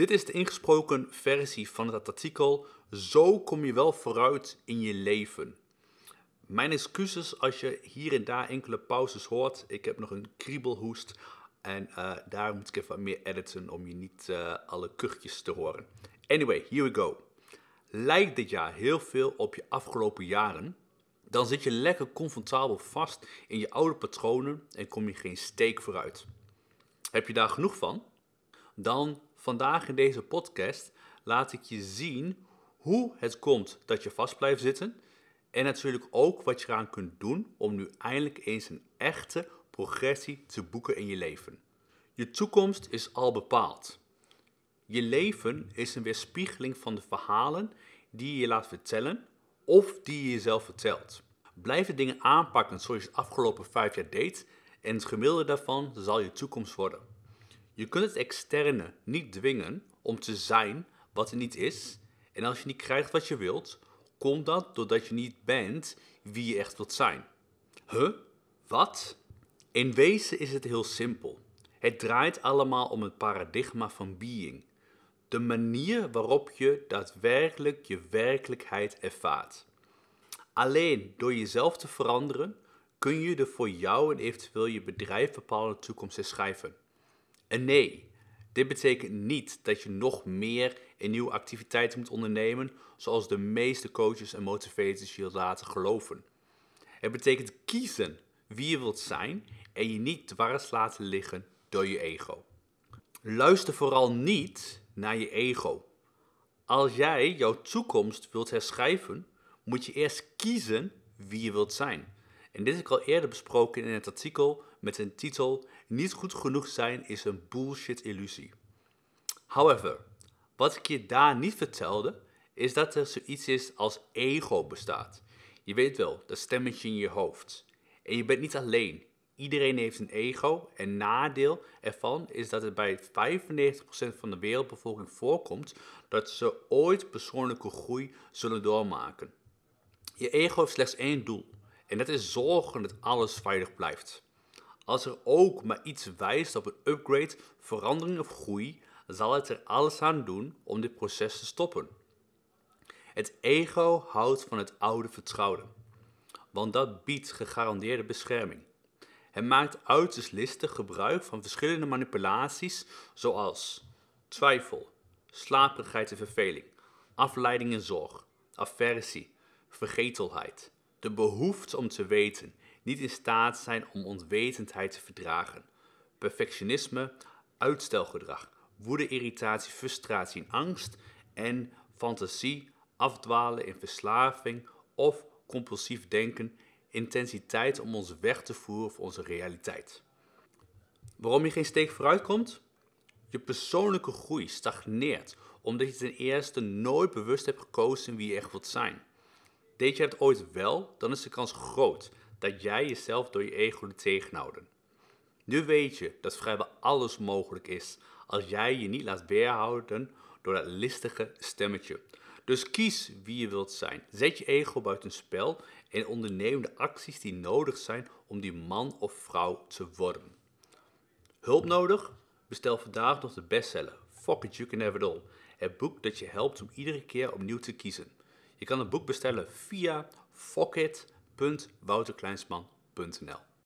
Dit is de ingesproken versie van het artikel Zo kom je wel vooruit in je leven. Mijn excuses als je hier en daar enkele pauzes hoort. Ik heb nog een kriebelhoest en uh, daar moet ik even meer editen om je niet uh, alle kuchjes te horen. Anyway, here we go. Lijkt dit jaar heel veel op je afgelopen jaren? Dan zit je lekker comfortabel vast in je oude patronen en kom je geen steek vooruit. Heb je daar genoeg van? Dan vandaag in deze podcast laat ik je zien hoe het komt dat je vast blijft zitten en natuurlijk ook wat je eraan kunt doen om nu eindelijk eens een echte progressie te boeken in je leven. Je toekomst is al bepaald. Je leven is een weerspiegeling van de verhalen die je je laat vertellen of die je jezelf vertelt. Blijf de dingen aanpakken zoals je het afgelopen vijf jaar deed en het gemiddelde daarvan zal je toekomst worden. Je kunt het externe niet dwingen om te zijn wat het niet is en als je niet krijgt wat je wilt, komt dat doordat je niet bent wie je echt wilt zijn. Huh? Wat? In wezen is het heel simpel. Het draait allemaal om het paradigma van being. De manier waarop je daadwerkelijk je werkelijkheid ervaart. Alleen door jezelf te veranderen kun je de voor jou en eventueel je bedrijf bepaalde toekomst herschrijven. En nee, dit betekent niet dat je nog meer en nieuwe activiteiten moet ondernemen, zoals de meeste coaches en motivators je laten geloven. Het betekent kiezen wie je wilt zijn en je niet dwars laten liggen door je ego. Luister vooral niet naar je ego. Als jij jouw toekomst wilt herschrijven, moet je eerst kiezen wie je wilt zijn. En dit heb ik al eerder besproken in het artikel met een titel Niet goed genoeg zijn is een bullshit illusie. However, wat ik je daar niet vertelde, is dat er zoiets is als ego bestaat. Je weet wel, dat stemmetje in je hoofd. En je bent niet alleen. Iedereen heeft een ego en nadeel ervan is dat het bij 95% van de wereldbevolking voorkomt dat ze ooit persoonlijke groei zullen doormaken. Je ego heeft slechts één doel en dat is zorgen dat alles veilig blijft. Als er ook maar iets wijst op een upgrade, verandering of groei, zal het er alles aan doen om dit proces te stoppen. Het ego houdt van het oude vertrouwde, want dat biedt gegarandeerde bescherming. Het maakt uiterst listig gebruik van verschillende manipulaties zoals twijfel, slaperigheid en verveling, afleiding en zorg, aversie, vergetelheid, de behoefte om te weten, niet in staat zijn om onwetendheid te verdragen, perfectionisme, uitstelgedrag, woede, irritatie, frustratie en angst en fantasie, afdwalen in verslaving of compulsief denken, intensiteit om ons weg te voeren voor onze realiteit. Waarom je geen steek vooruit komt? Je persoonlijke groei stagneert omdat je ten eerste nooit bewust hebt gekozen wie je echt wilt zijn. Deed je het ooit wel, dan is de kans groot dat jij jezelf door je ego liet tegenhouden. Nu weet je dat vrijwel alles mogelijk is als jij je niet laat weerhouden door dat listige stemmetje. Dus kies wie je wilt zijn. Zet je ego buiten spel en onderneem de acties die nodig zijn om die man of vrouw te worden. Hulp nodig? Bestel vandaag nog de bestseller Fuck It You Can Have It All. Het boek dat je helpt om iedere keer opnieuw te kiezen. Je kan het boek bestellen via fuckit.wouterkleinsman.nl